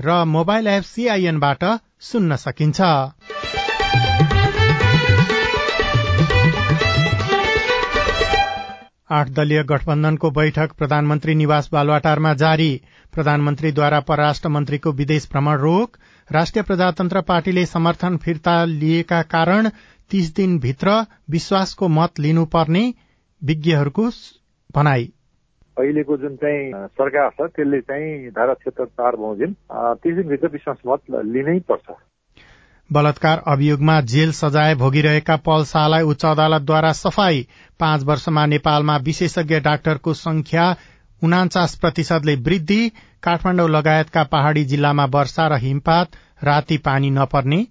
र mobile app सीआईएनबाट सुन्न सकिन्छ। आठ दलीय गठबन्धनको बैठक प्रधानमन्त्री निवास बालुवाटारमा जारी। प्रधानमन्त्रीद्वारा परराष्ट्र मन्त्रीको विदेश भ्रमण रोक। राष्ट्रिय प्रजातन्त्र पार्टीले समर्थन फिर्ता लिएका कारण तीस दिनभित्र विश्वासको मत लिनुपर्ने विज्ञहरूको भनाई। अहिलेको जुन चाहिँ सरकार छ त्यसले चाहिँ धारा क्षेत्र चार बमोजिम तीस दिनभित्र विश्वास मत लिनै पर्छ। बलात्कार अभियोगमा जेल सजाय भोगिरहेका पल शाहलाई उच्च अदालतद्वारा सफाई। पाँच वर्षमा नेपालमा विशेषज्ञ डाक्टरको संख्या उनाचास प्रतिशतले वृद्धि। काठमाडौँ लगायतका पहाड़ी जिल्लामा वर्षा र हिमपात। राति पानी नपर्ने।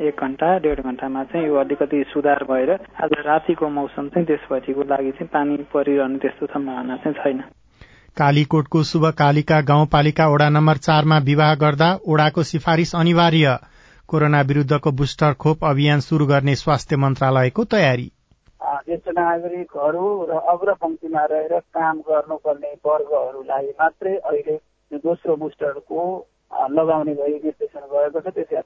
एक घण्टा डेढ घण्टामा चाहिँ यो अलिकति सुधार भएर आज रातिको मौसम चाहिँ त्यसपछिको लागि चाहिँ पानी परिरहने त्यस्तो सम्भावना चाहिँ छैन। कालीकोटको शुभ कालिका गाउँपालिका ओडा नम्बर चारमा विवाह गर्दा ओडाको सिफारिश अनिवार्य। कोरोना विरूद्धको बुस्टर खोप अभियान शुरू गर्ने स्वास्थ्य मन्त्रालयको तयारी। ज्येष्ठ नागरिकहरू र अग्रपंक्तिमा रहेर काम गर्नुपर्ने वर्गहरूलाई मात्रै अहिले दोस्रो बुस्टरको लगाउने गरी निर्देशन गएको छ त्यसै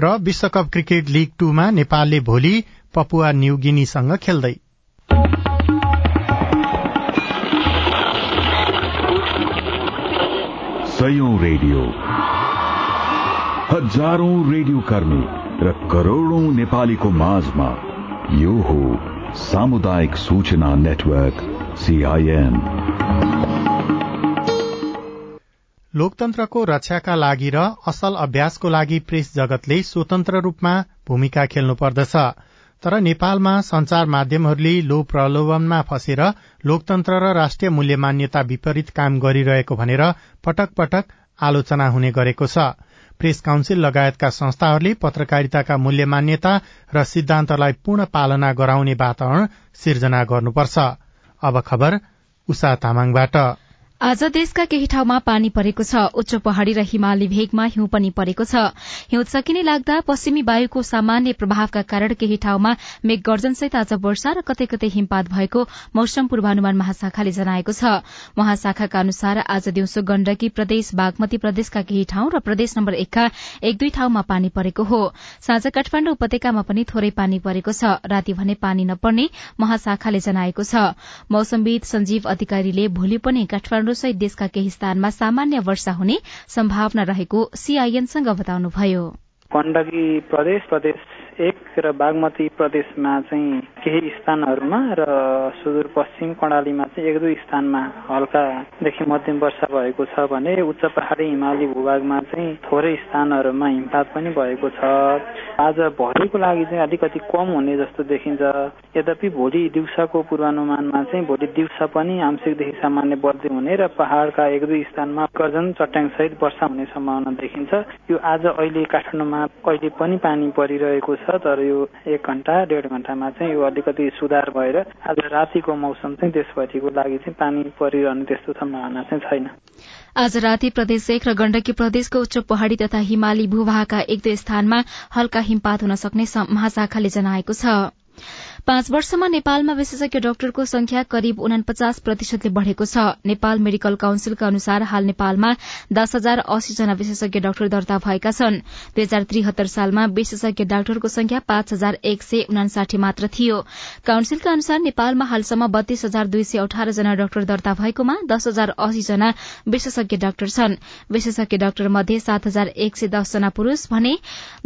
र विश्वकप क्रिकेट लीग टूमा नेपालले भोलि पपुवा न्यूगिनीसँग खेल्दै। रेडियो। हजारौं रेडियो कर्मी र करोड़ौं नेपालीको माझमा यो हो सामुदायिक सूचना नेटवर्क सीआईएन लोकतन्त्रको रक्षाका लागि र असल अभ्यासको लागि प्रेस जगतले स्वतन्त्र रूपमा भूमिका खेल्नुपर्दछ तर नेपालमा संचार माध्यमहरूले लो प्रलोभनमा फँसेर लोकतन्त्र र राष्ट्रिय मूल्य मान्यता विपरीत काम गरिरहेको भनेर पटक पटक आलोचना हुने गरेको छ। प्रेस काउन्सिल लगायतका संस्थाहरूले पत्रकारिताका मूल्य मान्यता र सिद्धान्तलाई पूर्ण पालना गराउने वातावरण सिर्जना गर्नुपर्छ। आज देशका केही ठाउँमा पानी परेको छ। उच्च पहाड़ी र हिमाली भेगमा हिउँ पनि परेको छ। हिउँ सकिने लाग्दा पश्चिमी वायुको सामान्य प्रभावका कारण केही ठाउँमा मेघ गर्जनसहित आज वर्षा र कतै कतै हिमपात भएको मौसम पूर्वानुमान महाशाखाले जनाएको छ। महाशाखाका अनुसार आज दिउँसो गण्डकी प्रदेश बागमती प्रदेशका केही ठाउँ र प्रदेश नम्बर एकका एक दुई ठाउँमा पानी परेको हो। साँझ काठमाण्डु उपत्यकामा पनि थोरै पानी परेको छ। राति भने पानी नपर्ने महाशाखाले जनाएको छ। मौसमविद संजीव अधिकारीले भोलि पनि काठमाण्डु सहित देशका केही स्थानमा सामान्य वर्षा हुने सम्भावना रहेको सीआईएनसँग बताउनुभयो। गण्डकी प्रदेश प्रदेश एक र बागमती प्रदेशमा चाहिँ केही स्थानहरूमा र सुदूरपश्चिम कर्णालीमा चाहिँ एक दुई स्थानमा हल्कादेखि मध्यम वर्षा भएको छ भने उच्च पहाडी हिमाली भूभागमा चाहिँ थोरै स्थानहरूमा हिमपात पनि भएको छ। आज भोलिको लागि चाहिँ अलिकति कम हुने जस्तो देखिन्छ। यद्यपि भोलि दिउँसाको पूर्वानुमानमा चाहिँ भोलि दिउँसा पनि आंशिकदेखि सामान्य बढ्दै हुने र पहाड़का एक दुई स्थानमा गर्जन चट्याङ सहित वर्षा हुने सम्भावना देखिन्छ। यो आज अहिले काठमाडौँमा कहिले पनि पानी परिरहेको छ। तर यो एक घण्टा डेढ घण्टामा चाहिँ यो अलिकति सुधार भएर आज रातिको मौसम चाहिँ त्यसपछिको लागि चाहिँ पानी परिरहने त्यस्तो सम्भावना चाहिँ छैन। आज राति प्रदेश एक र गण्डकी प्रदेशको उच्च पहाड़ी तथा हिमाली भूभागका एक दुई स्थानमा हल्का हिमपात हुन सक्ने महाशाखाले जनाएको छ। पाँच वर्षमा नेपालमा विशेषज्ञ डाक्टरको संख्या करिब उनापचास प्रतिशतले बढ़ेको छ। नेपाल मेडिकल काउन्सिलका अनुसार हाल नेपालमा दस हजार अस्सी जना विशेषज्ञ डाक्टर दर्ता भएका छन्। दुई हजार त्रिहत्तर सालमा विशेषज्ञ डाक्टरको संख्या पाँच हजार एक सय उनासाठी मात्र थियो। काउन्सिलका अनुसार नेपालमा हालसम्म बत्तीस हजार दुई सय अठार जना डाक्टर दर्ता भएकोमा दस हजार अस्सी जना विशेषज्ञ डाक्टर छन्। विशेषज्ञ डाक्टर मध्ये सात हजार एक सय दस जना पुरूष भने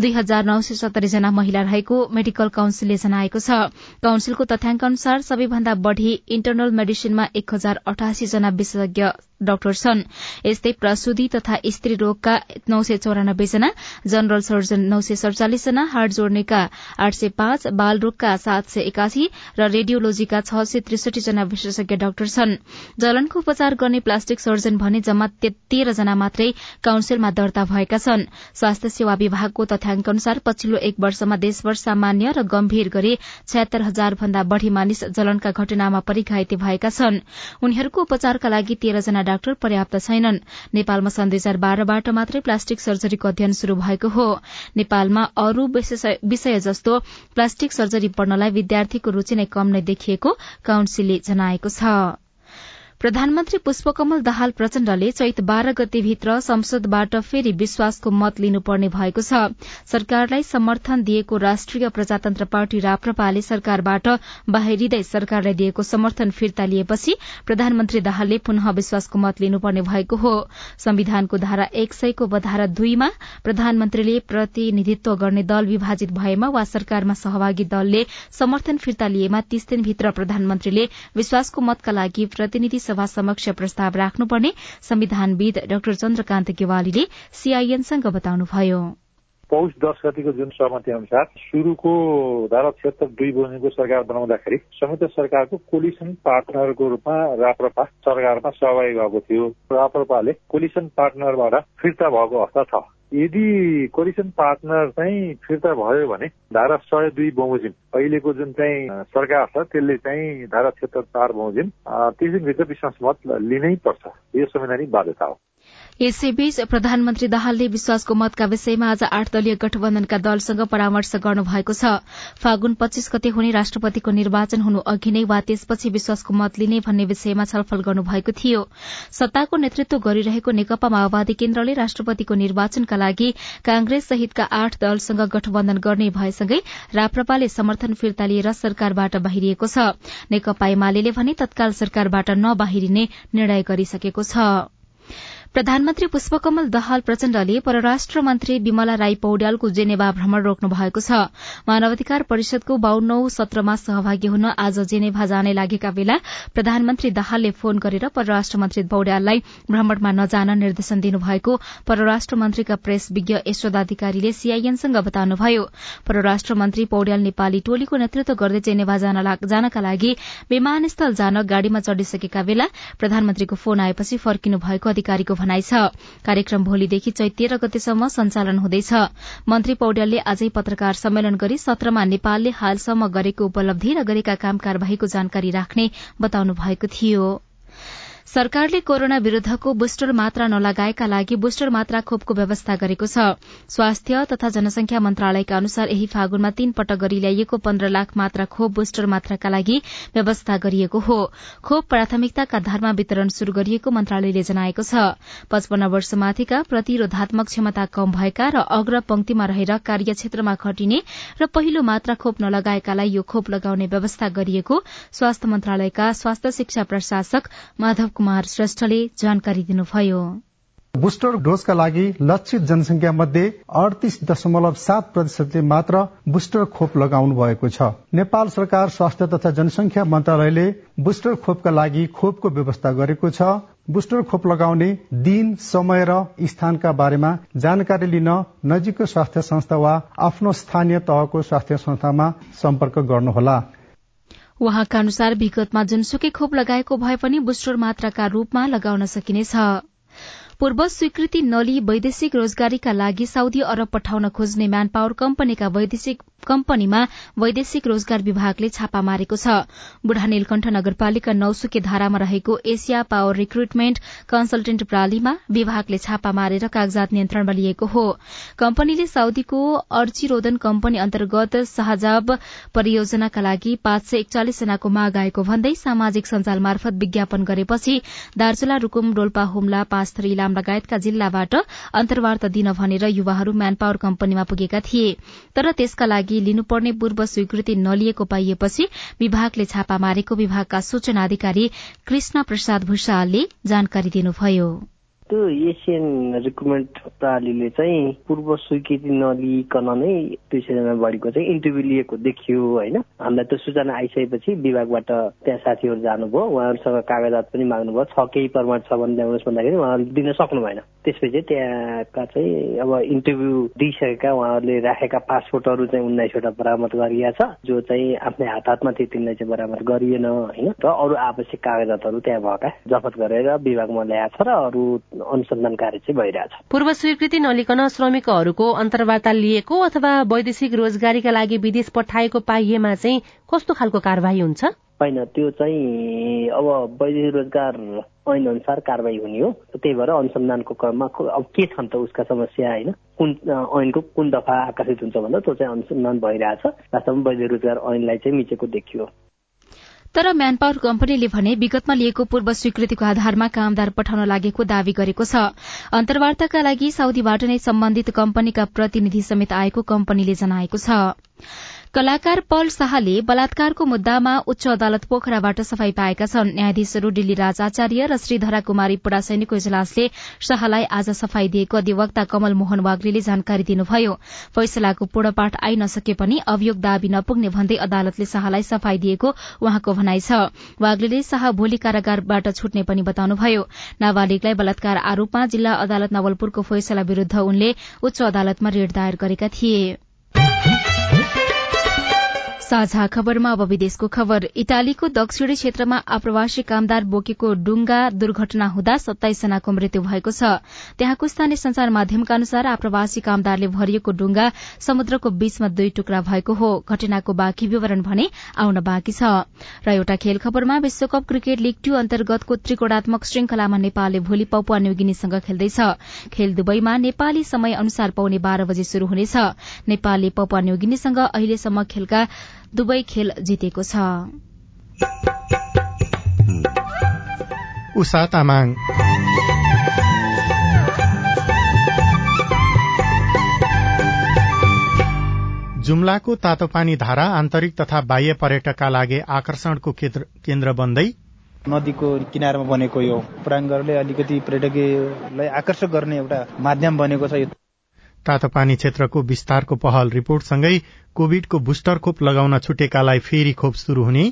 दुई हजार नौ सय सत्तरी जना महिला रहेको मेडिकल काउन्सिलले जनाएको छ। काउन्सिलको तथ्याङ्क अनुसार सबैभन्दा बढ़ी इन्टरनल मेडिसिनमा एक हजार अठासी जना विशेषज्ञ डाक्टर छन्। यस्तै प्रसूति तथा स्त्री रोगका नौ सय चौरानब्बे जना जनरल सर्जन नौ सय सड़चालिस जना हार्ट जोड्नेका आठ सय पाँच बाल रोगका सात सय एकासी र रेडियोलोजीका छ सय त्रिसठी जना विशेषज्ञ डाक्टर छन्। जलनको उपचार गर्ने प्लास्टिक सर्जन भने जम्मा तेह्र जना मात्रै काउन्सिलमा दर्ता भएका छन्। स्वास्थ्य सेवा विभागको तथ्याङ्क अनुसार पछिल्लो एक वर्षमा देशभर सामान्य र गम्भीर गरी छयत्तर हजार भन्दा बढ़ी मानिस जलनका घटनामा परिघाइते भएका छन्। उनीहरूको उपचारका लागि तेह्रजना डाक्टर पर्याप्त छैनन्। नेपालमा सन् दुई हजार बाह्रबाट मात्रै प्लास्टिक सर्जरीको अध्ययन शुरू भएको हो। नेपालमा अरू विषय जस्तो प्लास्टिक सर्जरी पढ्नलाई विद्यार्थीको रूचि नै कम नै देखिएको काउन्सिलले जनाएको छ। प्रधानमन्त्री पुष्पकमल दाहाल प्रचण्डले चैत बाह्र गतेभित्र संसदबाट फेरि विश्वासको मत लिनुपर्ने भएको छ। सरकारलाई समर्थन दिएको राष्ट्रिय प्रजातन्त्र पार्टी राप्रपाले सरकारबाट बाहिरिँदै सरकारलाई दिएको समर्थन फिर्ता लिएपछि प्रधानमन्त्री दाहालले पुनः विश्वासको मत लिनुपर्ने भएको हो। संविधानको धारा एक सयको धारा दुईमा प्रधानमन्त्रीले प्रतिनिधित्व गर्ने दल विभाजित भएमा वा सरकारमा सहभागी दलले समर्थन फिर्ता लिएमा तीस दिनभित्र प्रधानमन्त्रीले विश्वासको मतका लागि प्रतिनिधि सभा समक्ष प्रस्ताव राख्नुपर्ने संविधानविद डाक्टर चन्द्रकान्त गेवालीले सीआईएनसँग बताउनुभयो। पौष दस गतिको जुन सहमति अनुसार सुरुको धारा छिहत्तर दुई बजेको सरकार बनाउँदाखेरि संयुक्त सरकारको कोलिसन पार्टनरको रूपमा राप्रपा सरकारमा सहभागी भएको थियो। राप्रपाले कोलिसन पार्टनरबाट फिर्ता भएको अवस्था छ। यदि कोलिसन पार्टनर चाहिँ फिर्ता भयो भने धारा सय दुई बमोजिम अहिलेको जुन चाहिँ सरकार छ त्यसले चाहिँ धारा छिहत्तर चार बमोजिम त्यस दिनभित्र विश्वास मत लिनै पर्छ। यो संवैधानिक बाध्यता हो। यसैबीच प्रधानमन्त्री दाहालले विश्वासको मतका विषयमा आज आठ दलीय गठबन्धनका दलसँग परामर्श गर्नु भएको छ। फागुन पच्चीस गते हुने राष्ट्रपतिको निर्वाचन हुनु अघि नै वा त्यसपछि विश्वासको मत लिने भन्ने विषयमा छलफल गर्नुभएको थियो। सत्ताको नेतृत्व गरिरहेको नेकपा माओवादी केन्द्रले राष्ट्रपतिको निर्वाचनका लागि कांग्रेस सहितका आठ दलसँग गठबन्धन गर्ने भएसँगै राप्रपाले समर्थन फिर्ता लिएर सरकारबाट बाहिरिएको छ। नेकपा एमाले भने तत्काल सरकारबाट नबाहिरिने निर्णय गरिसकेको छ। प्रधानमन्त्री पुष्पकमल दहाल प्रचण्डले परराष्ट्र मन्त्री विमला राई पौड्यालको जेनेवा भ्रमण रोक्नु भएको छ। मानवाधिकार परिषदको बाहन्नौ सत्रमा सहभागी हुन आज जेनेभा जाने लागेका बेला प्रधानमन्त्री दाहालले फोन गरेर परराष्ट्र मन्त्री पौड्याललाई भ्रमणमा नजान निर्देशन दिनुभएको परराष्ट्र मन्त्रीका प्रेस विज्ञ यशोदाधिकारीले सीआईएनसँग बताउनुभयो। परराष्ट्र मन्त्री पौड्याल नेपाली टोलीको नेतृत्व गर्दै जेनेभा जानका लागि विमानस्थल जान गाड़ीमा चढ़िसकेका बेला प्रधानमन्त्रीको फोन आएपछि फर्किनु भएको अधिकारीको भनाइ छ। कार्यक्रम भोलिदेखि चैत तेह्र गतेसम्म सञ्चालन हुँदैछ। मन्त्री पौड्यालले आजै पत्रकार सम्मेलन गरी सत्रमा नेपालले हालसम्म गरेको उपलब्धि र गरेका काम कार्यवाहीको जानकारी राख्ने बताउनु भएको थियो। सरकारले कोरोना विरूद्धको बुस्टर मात्रा नलगाएका लागि बुस्टर मात्रा खोपको व्यवस्था गरेको छ। स्वास्थ्य तथा जनसंख्या मन्त्रालयका अनुसार यही फागुनमा तीन पटक गरी ल्याइएको पन्ध्र लाख मात्रा खोप बुस्टर मात्राका लागि व्यवस्था गरिएको हो। खोप प्राथमिकताका आधारमा वितरण शुरू गरिएको मन्त्रालयले जनाएको छ। पचपन्न वर्षमाथिका प्रतिरोधात्मक क्षमता कम भएका र अग्र पंक्तिमा रहेर कार्यक्षेत्रमा खटिने र पहिलो मात्रा खोप नलगाएकालाई यो खोप लगाउने व्यवस्था गरिएको स्वास्थ्य मन्त्रालयका स्वास्थ्य शिक्षा प्रशासक माधव कुमार श्रेष्ठले जानकारी दिनुभयो। बुस्टर डोजका लागि लक्षित जनसंख्या मध्ये अडतिस दशमलव सात प्रतिशतले मात्र बुस्टर खोप लगाउनु भएको छ। नेपाल सरकार स्वास्थ्य तथा जनसंख्या मन्त्रालयले बुस्टर खोपका लागि खोपको व्यवस्था गरेको छ। बुस्टर खोप लगाउने दिन समय र स्थानका बारेमा जानकारी लिन नजिकको स्वास्थ्य संस्था वा आफ्नो स्थानीय तहको स्वास्थ्य संस्थामा सम्पर्क गर्नुहोला। उहाँका अनुसार विगतमा जुनसुकै खोप लगाएको भए पनि बुस्टर मात्राका रूपमा लगाउन सकिनेछ। पूर्व स्वीकृति नलिई वैदेशिक रोजगारीका लागि साउदी अरब पठाउन खोज्ने म्यान पावर कम्पनीका वैदेशिक कम्पनीमा वैदेशिक रोजगार विभागले छापा मारेको छ। बुढा नीलकण्ठ नगरपालिका नौसुके धारामा रहेको एसिया पावर रिक्रुटमेन्ट कन्सल्टेन्ट प्रणालीमा विभागले छापा मारेर कागजात नियन्त्रणमा लिएको हो। कम्पनीले साउदीको अर्चिरोदन कम्पनी अन्तर्गत शाहजाब परियोजनाका लागि पाँच सय एकचालिस जनाको माग आएको भन्दै सामाजिक सञ्जाल मार्फत विज्ञापन गरेपछि दार्चुला रूकुम डोल्पा हुम्ला पाँचथर इलाम लगायतका जिल्लाबाट अन्तर्वार्ता दिन भनेर युवाहरू म्यान पावर कम्पनीमा पुगेका थिए। तर त्यसका लागि लागि लिनुपर्ने पूर्व स्वीकृति नलिएको पाइएपछि विभागले छापा मारेको विभागका सूचना अधिकारी कृष्ण प्रसाद भूषालले जानकारी दिनुभयो। त्यो एसियन रिक्रुटमेन्ट प्रणालीले चाहिँ पूर्व स्वीकृति नलिकन नै दुई सयजना बढीको चाहिँ इन्टरभ्यू लिएको देखियो होइन? हामीलाई त्यो सूचना आइसकेपछि विभागबाट त्यहाँ साथीहरू जानुभयो। उहाँहरूसँग कागजात पनि माग्नुभयो। छ केही प्रमाण छ भने ल्याउनुहोस् भन्दाखेरि उहाँहरूले दिन सक्नु भएन। त्यसपछि त्यहाँका चाहिँ अब इन्टरभ्यू दिइसकेका उहाँहरूले राखेका पासपोर्टहरू चाहिँ उन्नाइसवटा बरामद गरिएको छ जो चाहिँ आफ्नै हात हातमा थियो तिनलाई चाहिँ बरामद गरिएन होइन? र अरू आवश्यक कागजातहरू त्यहाँ भएका जफत गरेर विभागमा ल्याएको छ र अरू अनुसन्धान कार्य चाहिँ भइरहेछ। पूर्व स्वीकृति नलिकन श्रमिकहरूको अन्तर्वार्ता लिएको अथवा वैदेशिक रोजगारीका लागि विदेश पठाएको पाइएमा चाहिँ कस्तो खालको कार्यवाही हुन्छ? होइन त्यो चाहिँ अब वैदेशिक रोजगार ऐन अनुसार कारवाही हुने हो। त्यही भएर अनुसन्धानको क्रममा अब के छन् त उसका समस्या होइन? कुन ऐनको कुन दफा आकर्षित हुन्छ भन्दा त्यो चाहिँ अनुसन्धान भइरहेछ। वास्तवमा वैदेशिक रोजगार ऐनलाई चाहिँ मिचेको देखियो। तर म्यान पावर कम्पनीले भने विगतमा लिएको पूर्व स्वीकृतिको आधारमा कामदार पठाउन लागेको दावी गरेको छ। अन्तर्वार्ताका लागि साउदीबाट नै सम्बन्धित कम्पनीका प्रतिनिधि समेत आएको कम्पनीले जनाएको छ। कलाकार पल शाहले बलात्कारको मुद्दामा उच्च अदालत पोखराबाट सफाई पाएका छन्। न्यायाधीशहरू डिल्ली राज आचार्य र श्रीधरा कुमारी पुडासैनीको इजलासले शाहलाई आज सफाई दिएको अधिवक्ता कमल मोहन वाग्लीले जानकारी दिनुभयो। फैसलाको पूर्णपाठ आई नसके पनि अभियोग दावी नपुग्ने भन्दै अदालतले शाहलाई सफाई दिएको उहाँको भनाइ छ। वाग्लीले शाह भोलि कारागारबाट छुट्ने पनि बताउनुभयो। नाबालिगलाई बलात्कार आरोपमा जिल्ला अदालत नवलपुरको फैसला विरूद्ध उनले उच्च अदालतमा ऋण दायर गरेका थिए। साझा खबरमा अब खबर। इटालीको दक्षिणी क्षेत्रमा आप्रवासी कामदार बोकेको डुङ्गा दुर्घटना हुँदा जनाको मृत्यु भएको छ। त्यहाँको स्थानीय संचार माध्यमका अनुसार आप्रवासी कामदारले भरिएको डुङ्गा समुद्रको बीचमा दुई टुक्रा भएको हो। घटनाको बाँकी विवरण भने आउन बाँकी छ। र एउटा खेल खबरमा विश्वकप क्रिकेट लीग टू अन्तर्गतको त्रिकोणात्मक श्रृंखलामा नेपालले भोलि पपुवा न्युगिनीसँग खेल्दैछ। खेल दुवैमा नेपाली समय अनुसार पाउने बाह्र बजे शुरू हुनेछ। नेपालले पपुवा न्युगिनीसँग अहिलेसम्म खेलका दुवै खेल जितेको छ। उषा तामाङ। जुम्लाको तातोपानी धारा आन्तरिक तथा बाह्य पर्यटकका लागि आकर्षणको केन्द्र बन्दै नदीको किनारमा बनेको यो प्राङ्गणले अलिकति पर्यटकीयलाई आकर्षक गर्ने एउटा माध्यम बनेको छ तातोपानी क्षेत्रको विस्तारको पहल रिपोर्टसँगै कोविडको बुस्टर खोप लगाउन छुटेकालाई फेरि खोप शुरू हुने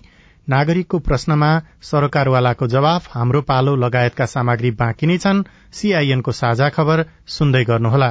नागरिकको प्रश्नमा सरकारवालाको जवाफ हाम्रो पालो लगायतका सामग्री बाँकी नै छन्। सीआईएनको साझा खबर सुन्दै गर्नुहोला।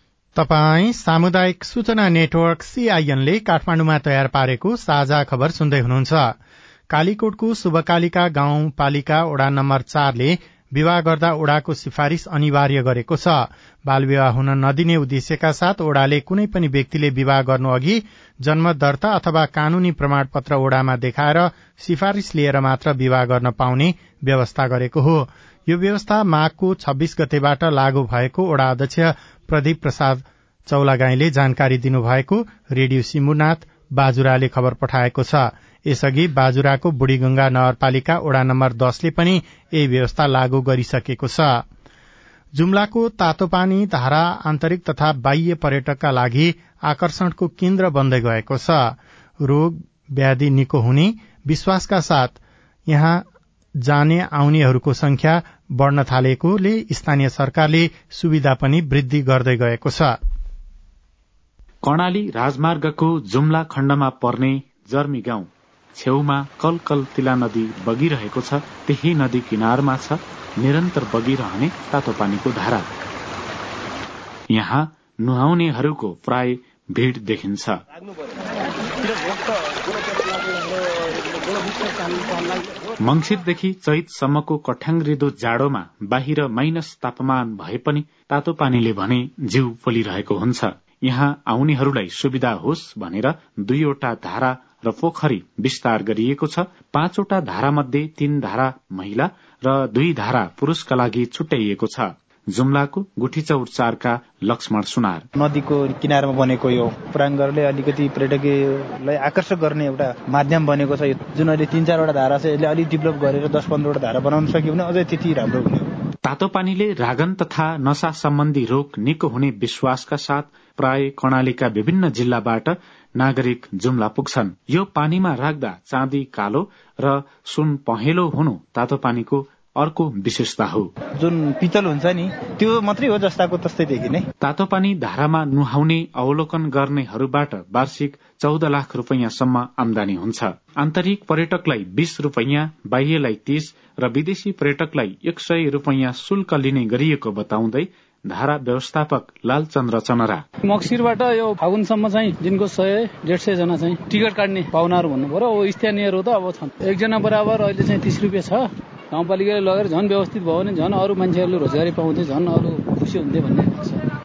तपाई सामुदायिक सूचना नेटवर्क सीआईएनले काठमाण्डुमा तयार पारेको साझा खबर सुन्दै हुनुहुन्छ। कालीकोटको शुभकालिका गाउँपालिका ओडा नम्बर चारले विवाह गर्दा ओडाको सिफारिश अनिवार्य गरेको छ। बाल विवाह हुन नदिने उद्देश्यका साथ ओडाले कुनै पनि व्यक्तिले विवाह गर्नु अघि जन्म दर्ता अथवा कानूनी प्रमाणपत्र ओडामा देखाएर सिफारिश लिएर मात्र विवाह गर्न पाउने व्यवस्था गरेको हो। यो व्यवस्था माघको छब्बीस गतेबाट लागू भएको ओडा अध्यक्ष प्रदीप प्रसाद चौलागाईले जानकारी दिनुभएको रेडियो सिमुनाथ बाजुराले खबर पठाएको छ। यसअघि बाजुराको बुढीगंगा नगरपालिका ओडा नम्बर दसले पनि यही व्यवस्था लागू गरिसकेको छ। जुम्लाको तातोपानी धारा आन्तरिक तथा बाह्य पर्यटकका लागि आकर्षणको केन्द्र बन्दै गएको छ। रोग व्याधि निको हुने विश्वासका साथ यहाँ जाने आउनेहरूको संख्या बढ़न थालेकोले स्थानीय सरकारले सुविधा पनि वृद्धि गर्दै गएको छ। कर्णाली राजमार्गको जुम्ला खण्डमा पर्ने जर्मी गाउँ छेउमा कल तिला नदी बगिरहेको छ त्यही नदी किनारमा छ निरन्तर बगिरहने तातो पानीको धारा। यहाँ नुहाउनेहरूको प्राय भीड़ देखिन्छ। मङ्सिरदेखि चैतसम्मको कठ्याङ्ग्रिदो जाडोमा बाहिर माइनस तापमान भए पनि तातो पानीले भने जिउ पोलिरहेको हुन्छ। यहाँ आउनेहरूलाई सुविधा होस् भनेर दुईवटा धारा र पोखरी विस्तार गरिएको छ। पाँचवटा धारामध्ये तीन धारा महिला र दुई धारा पुरूषका लागि छुट्याइएको छ। जुम्लाको गुठीचौर चारका लक्ष्मण सुनार। नदीको किनारमा बनेको यो प्राङ्गरले अलिकति पर्यटकीयलाई आकर्षक गर्ने एउटा माध्यम बनेको छ। जुन अहिले तीन चारवटा धारा छ यसले अलिक डेभलप गरेर दस पन्ध्रवटा धारा बनाउन सक्यो भने अझै त्यति राम्रो हुने तातो पानीले रागन तथा नशा सम्बन्धी रोग निको हुने विश्वासका साथ प्राय कर्णालीका विभिन्न जिल्लाबाट नागरिक जुम्ला पुग्छन्। यो पानीमा राख्दा चाँदी कालो र सुन पहेँलो हुनु तातो पानीको अर्को विशेषता हो। जुन पितल हुन्छ नि त्यो मात्रै हो जस्ताको तस्तै देखिने तातो पानी धारामा नुहाउने अवलोकन गर्नेहरूबाट वार्षिक चौध लाख रूपियाँसम्म आमदानी हुन्छ। आन्तरिक पर्यटकलाई बीस रूपियाँ बाह्यलाई तीस र विदेशी पर्यटकलाई एक सय रूपियाँ शुल्क लिने गरिएको बताउँदै धारा व्यवस्थापक लालचन्द्र चनरा। मक्सिरबाट यो फागुनसम्म चाहिँ दिनको सय डेढ सय जना चाहिँ टिकट काट्ने पाहुनाहरू भन्नु पर्यो स्थानीयहरू त अब छन्। एकजना बराबर अहिले चाहिँ तिस रुपियाँ छ। गाउँपालिकाले लगेर झन् व्यवस्थित भयो भने झन् अरू मान्छेहरूले रोजगारी पाउँथे झन् अरू खुसी हुन्थे भन्ने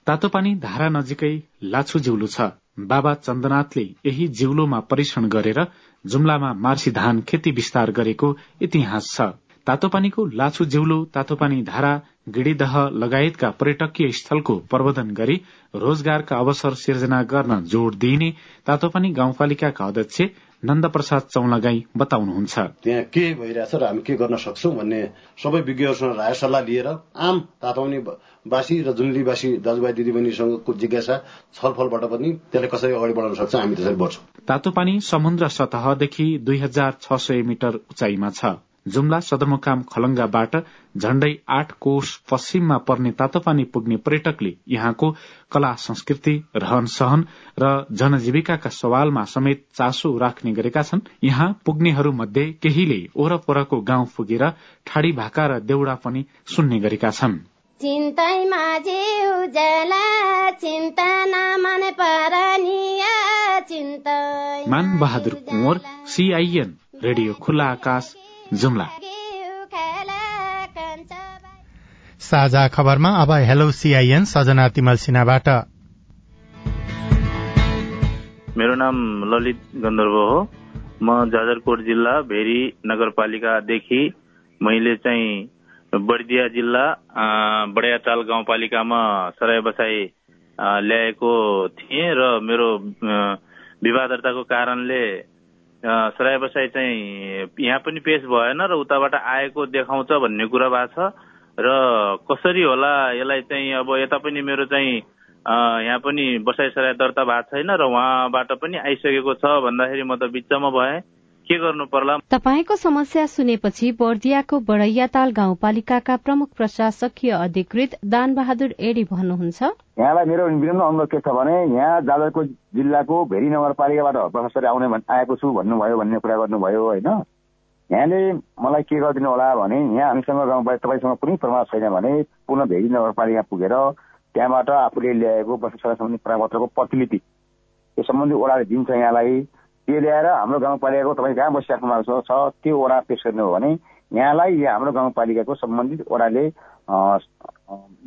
तातो पानी धारा नजिकै लाछु जिउलो छ। बाबा चन्द्रनाथले यही जिउलोमा परीक्षण गरेर जुम्लामा मार्सी धान खेती विस्तार गरेको इतिहास छ। तातोपानीको लाछु जिउलो तातोपानी धारा गिडीदह लगायतका पर्यटकीय स्थलको प्रवर्धन गरी रोजगारका अवसर सिर्जना गर्न जोड़ दिइने तातोपानी गाउँपालिकाका अध्यक्ष नन्द प्रसाद चौलागाई बताउनुहुन्छ। त्यहाँ के भइरहेछ र हामी के गर्न सक्छौ भन्ने सबै विज्ञहरूसँग राय सल्लाह लिएर आम ताताउने वासी र जुन्लीवासी दाजुभाइ दिदीबहिनीसँगको जिज्ञासा छलफलबाट पनि त्यसलाई कसरी अगाडि बढाउन सक्छ हामी त्यसरी बढ्छौँ। तातो पानी समुद्र सतहदेखि दुई हजार छ सय मिटर उचाइमा छ। जुम्ला सदरमुकाम खलंगाबाट झण्डै आठ कोष पश्चिममा पर्ने तातोपानी पुग्ने पर्यटकले यहाँको कला संस्कृति रहन सहन र जनजीविकाका सवालमा समेत चासो राख्ने गरेका छन्। यहाँ पुग्नेहरू मध्ये केहीले ओरपरको गाउँ पुगेर ठाडी भाका र देउडा पनि सुन्ने गरेका छन्। मान बहादुर कुँवर सीआईएन रेडियो खुल्ला आकाश। जुम्ला साझा खबरमा अब हेलो सीआईएन सजना तिमल सिन्हाबाट। मेरो नाम ललित गन्धर्व हो। म जाजरकोट जिल्ला भेरी नगरपालिकादेखि मैले चाहिँ बर्दिया जिल्ला बडियाटाल गाउँपालिकामा सराय बसाई ल्याएको थिएँ र मेरो विवाह दर्ताको कारणले सराय बसाई चाहिँ यहाँ पनि पेश भएन र उताबाट आएको देखाउँछ भन्ने कुरा भएको छ र कसरी होला यसलाई चाहिँ अब यता पनि मेरो चाहिँ यहाँ पनि बसाइ सराय दर्ता भएको छैन र उहाँबाट पनि आइसकेको छ भन्दाखेरि म त बिचमा भएँ। के गर्नु पर्ला तपाईँको समस्या सुनेपछि बर्दियाको बडैयाताल गाउँपालिकाका प्रमुख प्रशासकीय अधिकृत दान बहादुर एडी भन्नुहुन्छ। यहाँलाई मेरो विनम्र अनुरोध के छ भने यहाँ जाजरको जिल्लाको भेरी नगरपालिकाबाट प्रशासक आउने आएको छु भन्नुभयो भन्ने कुरा गर्नुभयो होइन। यहाँले मलाई के गरिदिनु होला भने यहाँ हामीसँग गाउँपालिका तपाईँसँग कुनै प्रमाण छैन भने पुनः भेरी नगरपालिका पुगेर त्यहाँबाट आफूले ल्याएको प्रशासन सम्बन्धी प्रमाणपत्रको प्रतिलिपि त्यो सम्बन्धी ओडाले दिन्छ यहाँलाई। त्यो ल्याएर हाम्रो गाउँपालिकाको तपाईँ कहाँ बसिराख्नु भएको छ त्यो ओडा पेस गर्नु हो भने यहाँलाई या हाम्रो गाउँपालिकाको सम्बन्धित ओडाले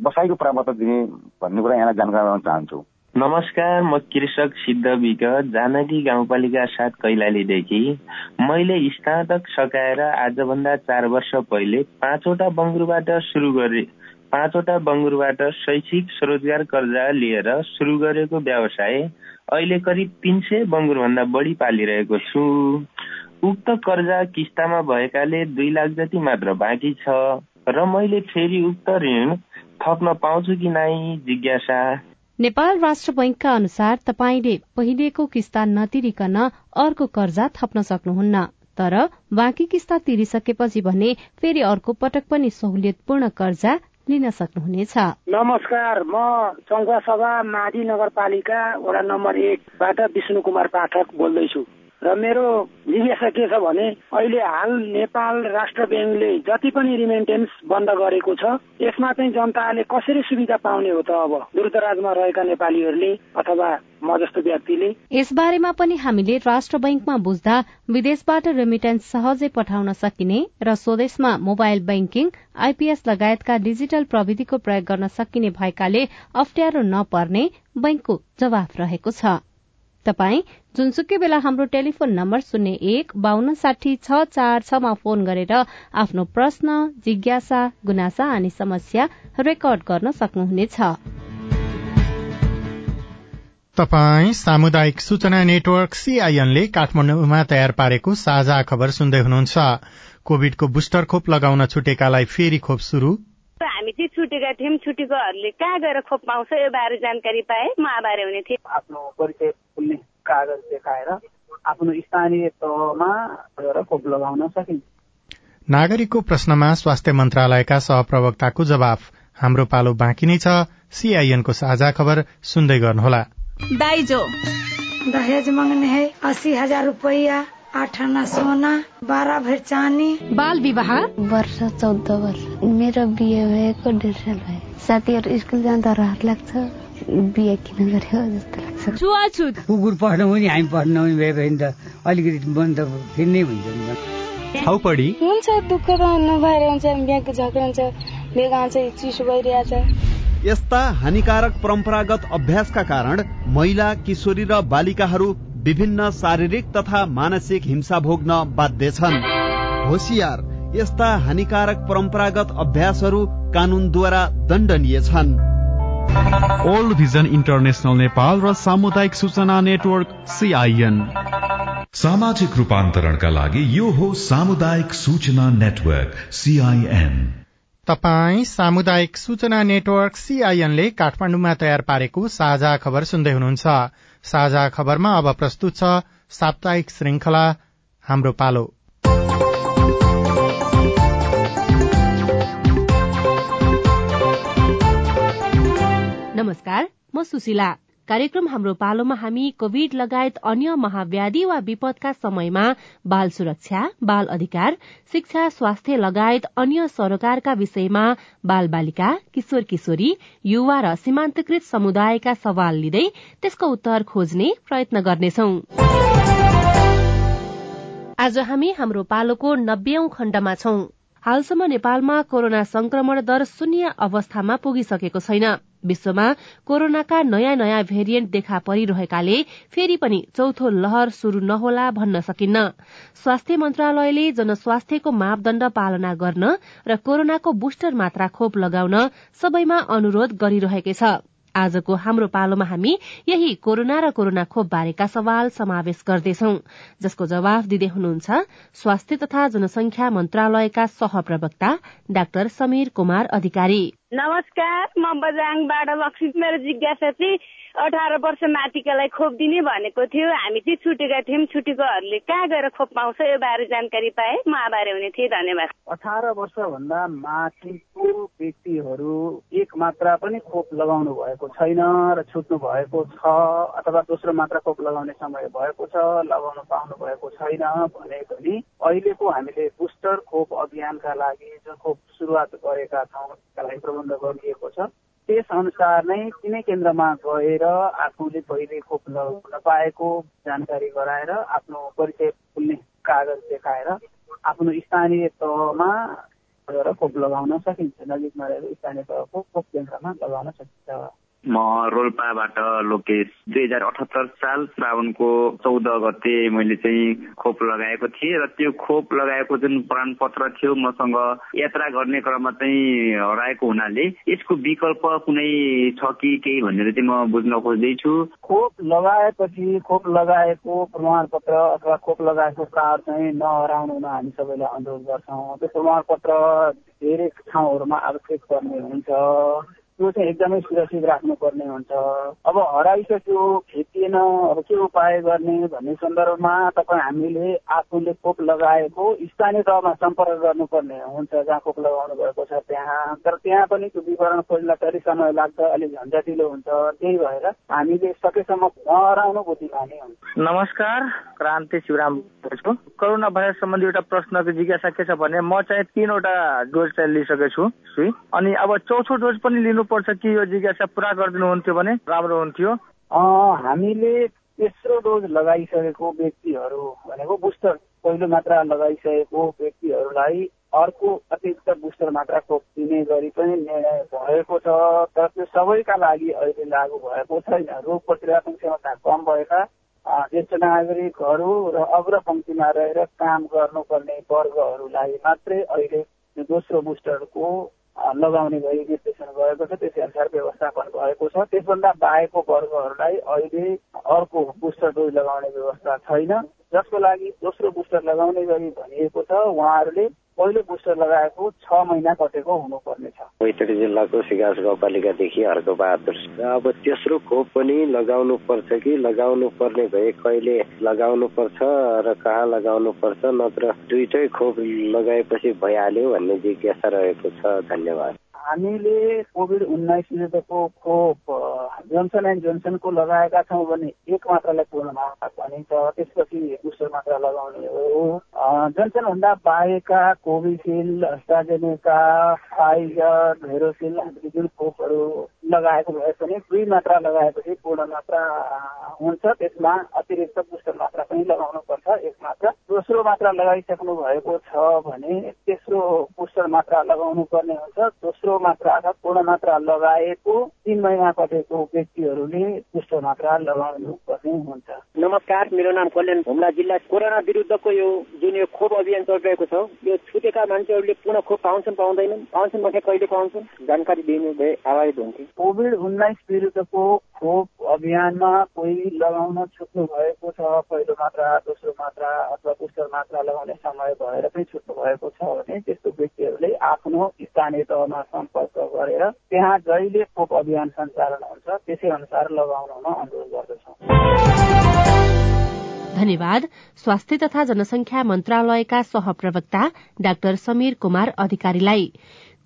बसाइको प्रपत्र दिने भन्ने कुरा यहाँलाई जानकारी गराउन चाहन्छु। नमस्कार म कृषक सिद्ध विक जानकी गाउँपालिका साथ कैलालीदेखि। मैले स्नातक सकाएर आजभन्दा चार वर्ष पहिले पाँचवटा बङ्गुरबाट सुरु गरे। पाँचवटा बङ्गुरबाट शैक्षिक स्वरोजगार कर्जा लिएर सुरु गरेको व्यवसाय अहिले करिब तिन सय भन्दा बढी पालिरहेको छु। उक्त कर्जा किस्तामा भएकाले दुई लाख जति मात्र बाँकी छ। र मैले फेरि उक्त ऋण थप्न पाउँछु कि नै जिज्ञासा। नेपाल राष्ट्र बैंकका अनुसार तपाईँले पहिलेको किस्ता नतिरिकन अर्को कर्जा थप्न सक्नुहुन्न। तर बाँकी किस्ता तिरिसकेपछि भने फेरि अर्को पटक पनि सहुलियतपूर्ण कर्जा लिन सक्नुहुनेछ। नमस्कार म चौका सभा माडी नगरपालिका वडा नम्बर एकबाट विष्णु कुमार पाठक बोल्दैछु। र मेरो जिज्ञासा के छ भने अहिले हाल नेपाल राष्ट्र ब्याङ्कले जति पनि रिमेन्टेन्स बन्द गरेको छ यसमा चाहिँ जनताले कसरी सुविधा पाउने हो त अब? दूरदराजमा रहेका नेपालीहरूले अथवा म जस्तो व्यक्तिले? यसबारेमा पनि हामीले राष्ट्र बैंकमा बुझ्दा विदेशबाट रेमिटेन्स सहजै पठाउन सकिने र स्वदेशमा मोबाइल बैंकिङ आइपीएस लगायतका डिजिटल प्रविधिको प्रयोग गर्न सकिने भएकाले अप्ठ्यारो नपर्ने बैंकको जवाफ रहेको छ। तपाई जुनसुकै बेला हाम्रो टेलिफोन नम्बर शून्य एक बान्न साठी छ चार छमा फोन गरेर आफ्नो प्रश्न जिज्ञासा गुनासा अनि समस्या रेकर्ड गर्न सक्नुहुनेछ। तपाई सामुदायिक सूचना नेटवर्क सीआईएनले काठमाडौँमा तयार पारेको साझा खबर सुन्दै हुनुहुन्छ। कोविडको बुस्टर खोप लगाउन छुटेकालाई फेरि खोप शुरू हामी चाहिँ छुटेका थियौँ। छुटेकोहरूले कहाँ गएर खोप पाउँछ यो बारे जानकारी पाए म आभारी हुने थिएँ आफ्नो परिचय खुल्ने कागज देखाएर आफ्नो स्थानीय तहमा गएर खोप लगाउन सकिन्छ। नागरिकको प्रश्नमा स्वास्थ्य मन्त्रालयका सहप्रवक्ताको जवाफ। हाम्रो पालो बाँकी नै छ। सीआईएनको साझा खबर सुन्दै गर्नुहोला। दाइजो। दहेज मांगने है अस्सी हजार रुपया आठ आना सोना बाह्र भर चानी बाल विवाह? वर्ष चौध वर्ष। मेरो बिहे भएको डेढ साल भयो। साथीहरू स्कुल जाँदा रहर लाग्छ। बिहे किन गर्यो जस्तो लाग्छ। छुवाछुत। कुकुर पढ्नु पनि हामी पढ्नु पनि भए भने त। अलिकति मन त फेरि नै हुन्छ हाउपडी हुन्छ दुःख त नभएर हुन्छ। बिहाको झगडा हुन्छ। बेगा चाहिँ चिसो भइरहेछ। यस्ता हानिकारक परम्परागत अभ्यासका कारण महिला किशोरी र बालिकाहरू विभिन्न शारीरिक तथा मानसिक हिंसा भोग्न बाध्य छन्। होसियार यस्ता हानिकारक परम्परागत अभ्यासहरू कानूनद्वारा दण्डनीय छन्। ओल्ड भिजन इन्टरनेसनल नेपाल र सामुदायिक सूचना नेटवर्क सीआईएन सामाजिक रूपान्तरणका लागि यो हो सामुदायिक सूचना नेटवर्क सीआईएन तपाई सामुदायिक सूचना नेटवर्क सीआईएनले काठमाडौँमा तयार पारेको साझा खबर सुन्दै हुनुहुन्छ। साझा खबरमा अब प्रस्तुत छ साप्ताहिक श्रृंखला हाम्रो पालो। नमस्कार म सुशीला। कार्यक्रम हाम्रो पालोमा हामी कोविड लगायत अन्य महाव्याधि वा विपदका समयमा बाल सुरक्षा बाल अधिकार शिक्षा स्वास्थ्य लगायत अन्य सरोकारका विषयमा बाल बालिका किशोर किशोरी युवा र सीमान्तकृत समुदायका सवाल लिँदै त्यसको उत्तर खोज्ने प्रयत्न गर्नेछौ। आज हामी हाम्रो पालोको नब्बेऔं खण्डमा छौं। हालसम्म नेपालमा कोरोना संक्रमण दर शून्य अवस्थामा पुगिसकेको छैन। विश्वमा कोरोनाका नयाँ नयाँ भेरिएन्ट देखा परिरहेकाले फेरि पनि चौथो लहर शुरू नहोला भन्न सकिन्न। स्वास्थ्य मन्त्रालयले जनस्वास्थ्यको मापदण्ड पालना गर्न र कोरोनाको बुस्टर मात्रा खोप लगाउन सबैमा अनुरोध गरिरहेकै छ। आजको हाम्रो पालोमा हामी यही कोरोना र कोरोना खोप बारेका सवाल समावेश गर्दैछौ जसको जवाफ दिँदै हुनुहुन्छ स्वास्थ्य तथा जनसंख्या मन्त्रालयका सहप्रवक्ता डाक्टर समीर कुमार अधिकारी। नमस्कार म बजाङबाट लक्ष्मी मेरो जिज्ञासा चाहिँ अठार वर्ष माथिकालाई खोप दिने भनेको थियो। हामी चाहिँ छुटेका थियौँ। छुटेकोहरूले कहाँ गएर खोप पाउँछ यो बारे जानकारी पाए। म आभारी हुने थिएँ। धन्यवाद। अठार वर्षभन्दा माथिको व्यक्तिहरू एक मात्रा पनि खोप लगाउनु भएको छैन र छुट्नु भएको छ अथवा दोस्रो मात्रा खोप लगाउने समय भएको छ लगाउनु पाउनु भएको छैन भने पनि अहिलेको हामीले बुस्टर खोप अभियानका लागि जुन खोप सुरुवात गरेका छौँ त्यसका लागि प्रबन्ध गरिएको छ त्यस अनुसार नै तिनै केन्द्रमा गएर आफूले पहिले खोप लगाउन पाएको जानकारी गराएर आफ्नो परिचय खुल्ने कागज देखाएर आफ्नो स्थानीय तहमा गएर खोप लगाउन सकिन्छ नजिकमा रहेको स्थानीय तहको खोप केन्द्रमा लगाउन सकिन्छ। म रोल्पाबाट लोकेश दुई हजार अठहत्तर साल श्रावणको चौध गते मैले चाहिँ खोप लगाएको थिएँ र त्यो खोप लगाएको जुन प्रमाणपत्र थियो मसँग यात्रा गर्ने क्रममा चाहिँ हराएको हुनाले यसको विकल्प कुनै छ कि केही भनेर चाहिँ म बुझ्न खोज्दैछु। खोप लगाएपछि खोप लगाएको प्रमाणपत्र अथवा खोप लगाएको कार्ड चाहिँ नहराउनु हामी सबैलाई अनुरोध गर्छौँ। त्यो प्रमाणपत्र धेरै ठाउँहरूमा आवश्यक पर्ने हुन्छ। त्यो चाहिँ एकदमै सुरक्षित राख्नुपर्ने हुन्छ। अब हराइसक्यो भेटिएन अब के उपाय गर्ने भन्ने सन्दर्भमा तपाईँ हामीले आफूले खोप लगाएको स्थानीय तहमा सम्पर्क गर्नुपर्ने हुन्छ जहाँ खोप लगाउनु भएको छ त्यहाँ। तर त्यहाँ पनि त्यो विवरण खोज्दा अलिक समय लाग्छ अलिक झन्झटिलो हुन्छ। त्यही भएर हामीले सकेसम्म हराउनु बुद्धिमानी हुन्छ नमस्कार क्रान्ति शिवराम कोरोना भाइरस सम्बन्धी एउटा प्रश्नको जिज्ञासा के छ भने म चाहिँ तिनवटा डोज चाहिँ लिइसकेको छु अनि अब चौथो डोज पनि लिनुपर्छ कि यो जिज्ञासा पुरा गरिदिनुहुन्थ्यो भने राम्रो हुन्थ्यो? हामीले तेस्रो डोज लगाइसकेको व्यक्तिहरू भनेको बुस्टर पहिलो मात्रा लगाइसकेको व्यक्तिहरूलाई अर्को अतिरिक्त बुस्टर मात्रा खोप दिने गरी पनि निर्णय भएको छ तर त्यो सबैका लागि अहिले लागू भएको छैन। रोग प्रतिरोधक क्षमता कम भएका ज्येष्ठ नागरिकहरू र अग्रपङ्क्तिमा रहेर काम गर्नुपर्ने वर्गहरूलाई मात्रै अहिले दोस्रो बुस्टरको लगाउने गरी निर्देशन गएको छ त्यसै अनुसार व्यवस्थापन भएको छ। त्यसभन्दा बाहेकको वर्गहरूलाई अहिले अर्को बुस्टर डोज लगाउने व्यवस्था छैन। जसको लागि दोस्रो बुस्टर लगाउने गरी भनिएको छ उहाँहरूले पहिलो बुस्टर लगाएको छ महिना कटेको हुनुपर्नेछ। बैतडी जिल्लाको सिगास गाउँपालिकादेखि हर्क बहादुर अब तेस्रो खोप पनि लगाउनु पर्छ कि लगाउनु पर्ने भए कहिले लगाउनु पर्छ र कहाँ लगाउनु पर्छ नत्र दुइटै खोप लगाएपछि भइहाल्यो भन्ने जिज्ञासा रहेको छ। धन्यवाद। हामीले कोभिड उन्नाइस विरुद्धको जोन्सन एन्ड जोन्सनको लगाएका छौँ भने एक मात्रालाई पूर्ण मात्रा भनिन्छ त्यसपछि बुस्टर मात्रा लगाउने हो। जोन्सन भन्दा बाहेकका कोभिसिल्ड अस्ट्राजेनेका फाइजर भेरोसिल जुन खोपहरू लगाएको भए पनि दुई मात्रा लगाएपछि पूर्ण मात्रा हुन्छ। त्यसमा अतिरिक्त बुस्टर मात्रा पनि लगाउनु पर्छ एक मात्रा। दोस्रो मात्रा लगाइसक्नु भएको छ भने तेस्रो बुस्टर मात्रा लगाउनु पर्ने हुन्छ। दोस्रो मात्रा अथवा पूर्ण मात्रा लगाएको तिन महिना कटेको व्यक्तिहरूले बुस्टर मात्रा लगाउनु पर्ने हुन्छ। नमस्कार मेरो नाम कल्याण हुम्ला जिल्ला कोरोना विरुद्धको यो जुन यो खोप अभियान चलिरहेको छ यो छुटेका मान्छेहरूले पुनः खोप पाउँछन् पाउँदैनन्? पाउँछन् भने कहिले पाउँछन्? जानकारी दिनु भए आभारित हुन्थे। कोभिड उन्नाइस विरुद्धको खोप अभियानमा कोही लगाउन छुट्नु भएको छ पहिलो मात्रा दोस्रो मात्रा अथवा बुस्टर मात्रा लगाउने समय भएर पनि छुट्नु भएको छ भने त्यस्तो व्यक्तिहरूले आफ्नो स्थानीय तहमा सम्पर्क गरेर त्यहाँ जहिले खोप अभियान सञ्चालन हुन्छ त्यसै अनुसार लगाउन अनुरोध गर्दछौँ। धन्यवाद। स्वास्थ्य तथा जनसंख्या मन्त्रालयका सहप्रवक्ता डाक्टर समीर कुमार अधिकारीलाई।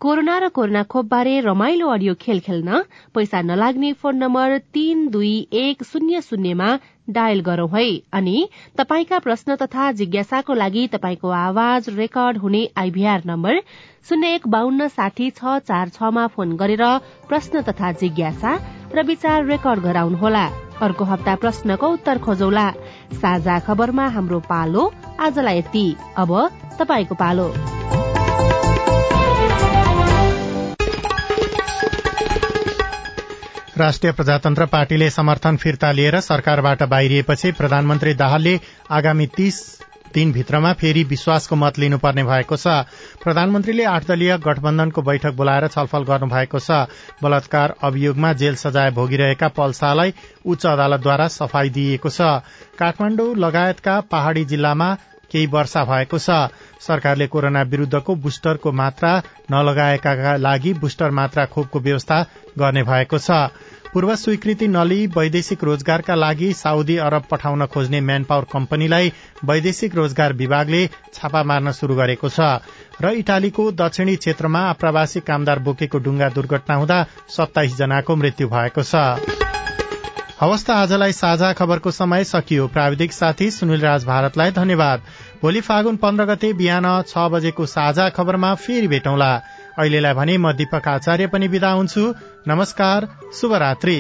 कोरोना र कोरोना खोपबारे रमाइलो अडियो खेल खेल्न पैसा नलाग्ने फोन नम्बर तीन दुई एक शून्य शून्यमा डायल गरौं है। अनि तपाईँका प्रश्न तथा जिज्ञासाको लागि तपाईँको आवाज रेकर्ड हुने आइभीआर नम्बर शून्य एक बान्न साठी छ चार छमा फोन गरेर प्रश्न तथा जिज्ञासा र विचार रेकर्ड गराउनुहोला। अर्को हप्ता प्रश्नको उत्तर खोजौला। साझा खबरमा हाम्रो पालो आजलाई यति। अब तपाईँको पालो। राष्ट्रिय प्रजातन्त्र पार्टीले समर्थन फिर्ता लिएर सरकारबाट बाहिरिएपछि प्रधानमन्त्री दाहालले आगामी तीस दिनभित्रमा फेरि विश्वासको मत लिनुपर्ने भएको छ। प्रधानमन्त्रीले आठ दलीय गठबन्धनको बैठक बोलाएर छलफल गर्नुभएको छ। बलात्कार अभियोगमा जेल सजाय भोगिरहेका पल्सालाई उच्च अदालतद्वारा सफाई दिइएको छ। काठमाण्डु लगायतका पहाड़ी जिल्लामा केही वर्षा भएको छ। सरकारले कोरोना विरूद्धको बुस्टरको मात्रा नलगाएका लागि बुस्टर मात्रा खोपको व्यवस्था गर्ने भएको छ। पूर्व स्वीकृति नलिई वैदेशिक रोजगारका लागि साउदी अरब पठाउन खोज्ने म्यान पावर कम्पनीलाई वैदेशिक रोजगार विभागले छापा मार्न शुरू गरेको छ। र इटालीको दक्षिणी क्षेत्रमा आप्रवासी कामदार बोकेको डुङ्गा दुर्घटना हुँदा सत्ताइस जनाको मृत्यु भएको छ। हवस् त आजलाई साझा खबरको समय सकियो। प्राविधिक साथी सुनिल राज भारतलाई धन्यवाद। भोलि फागुन पन्ध्र गते बिहान छ बजेको साझा खबरमा फेरि भेटौँला। अहिलेलाई भने म दीपक आचार्य पनि विदा हुन्छु। नमस्कार शुभरात्री।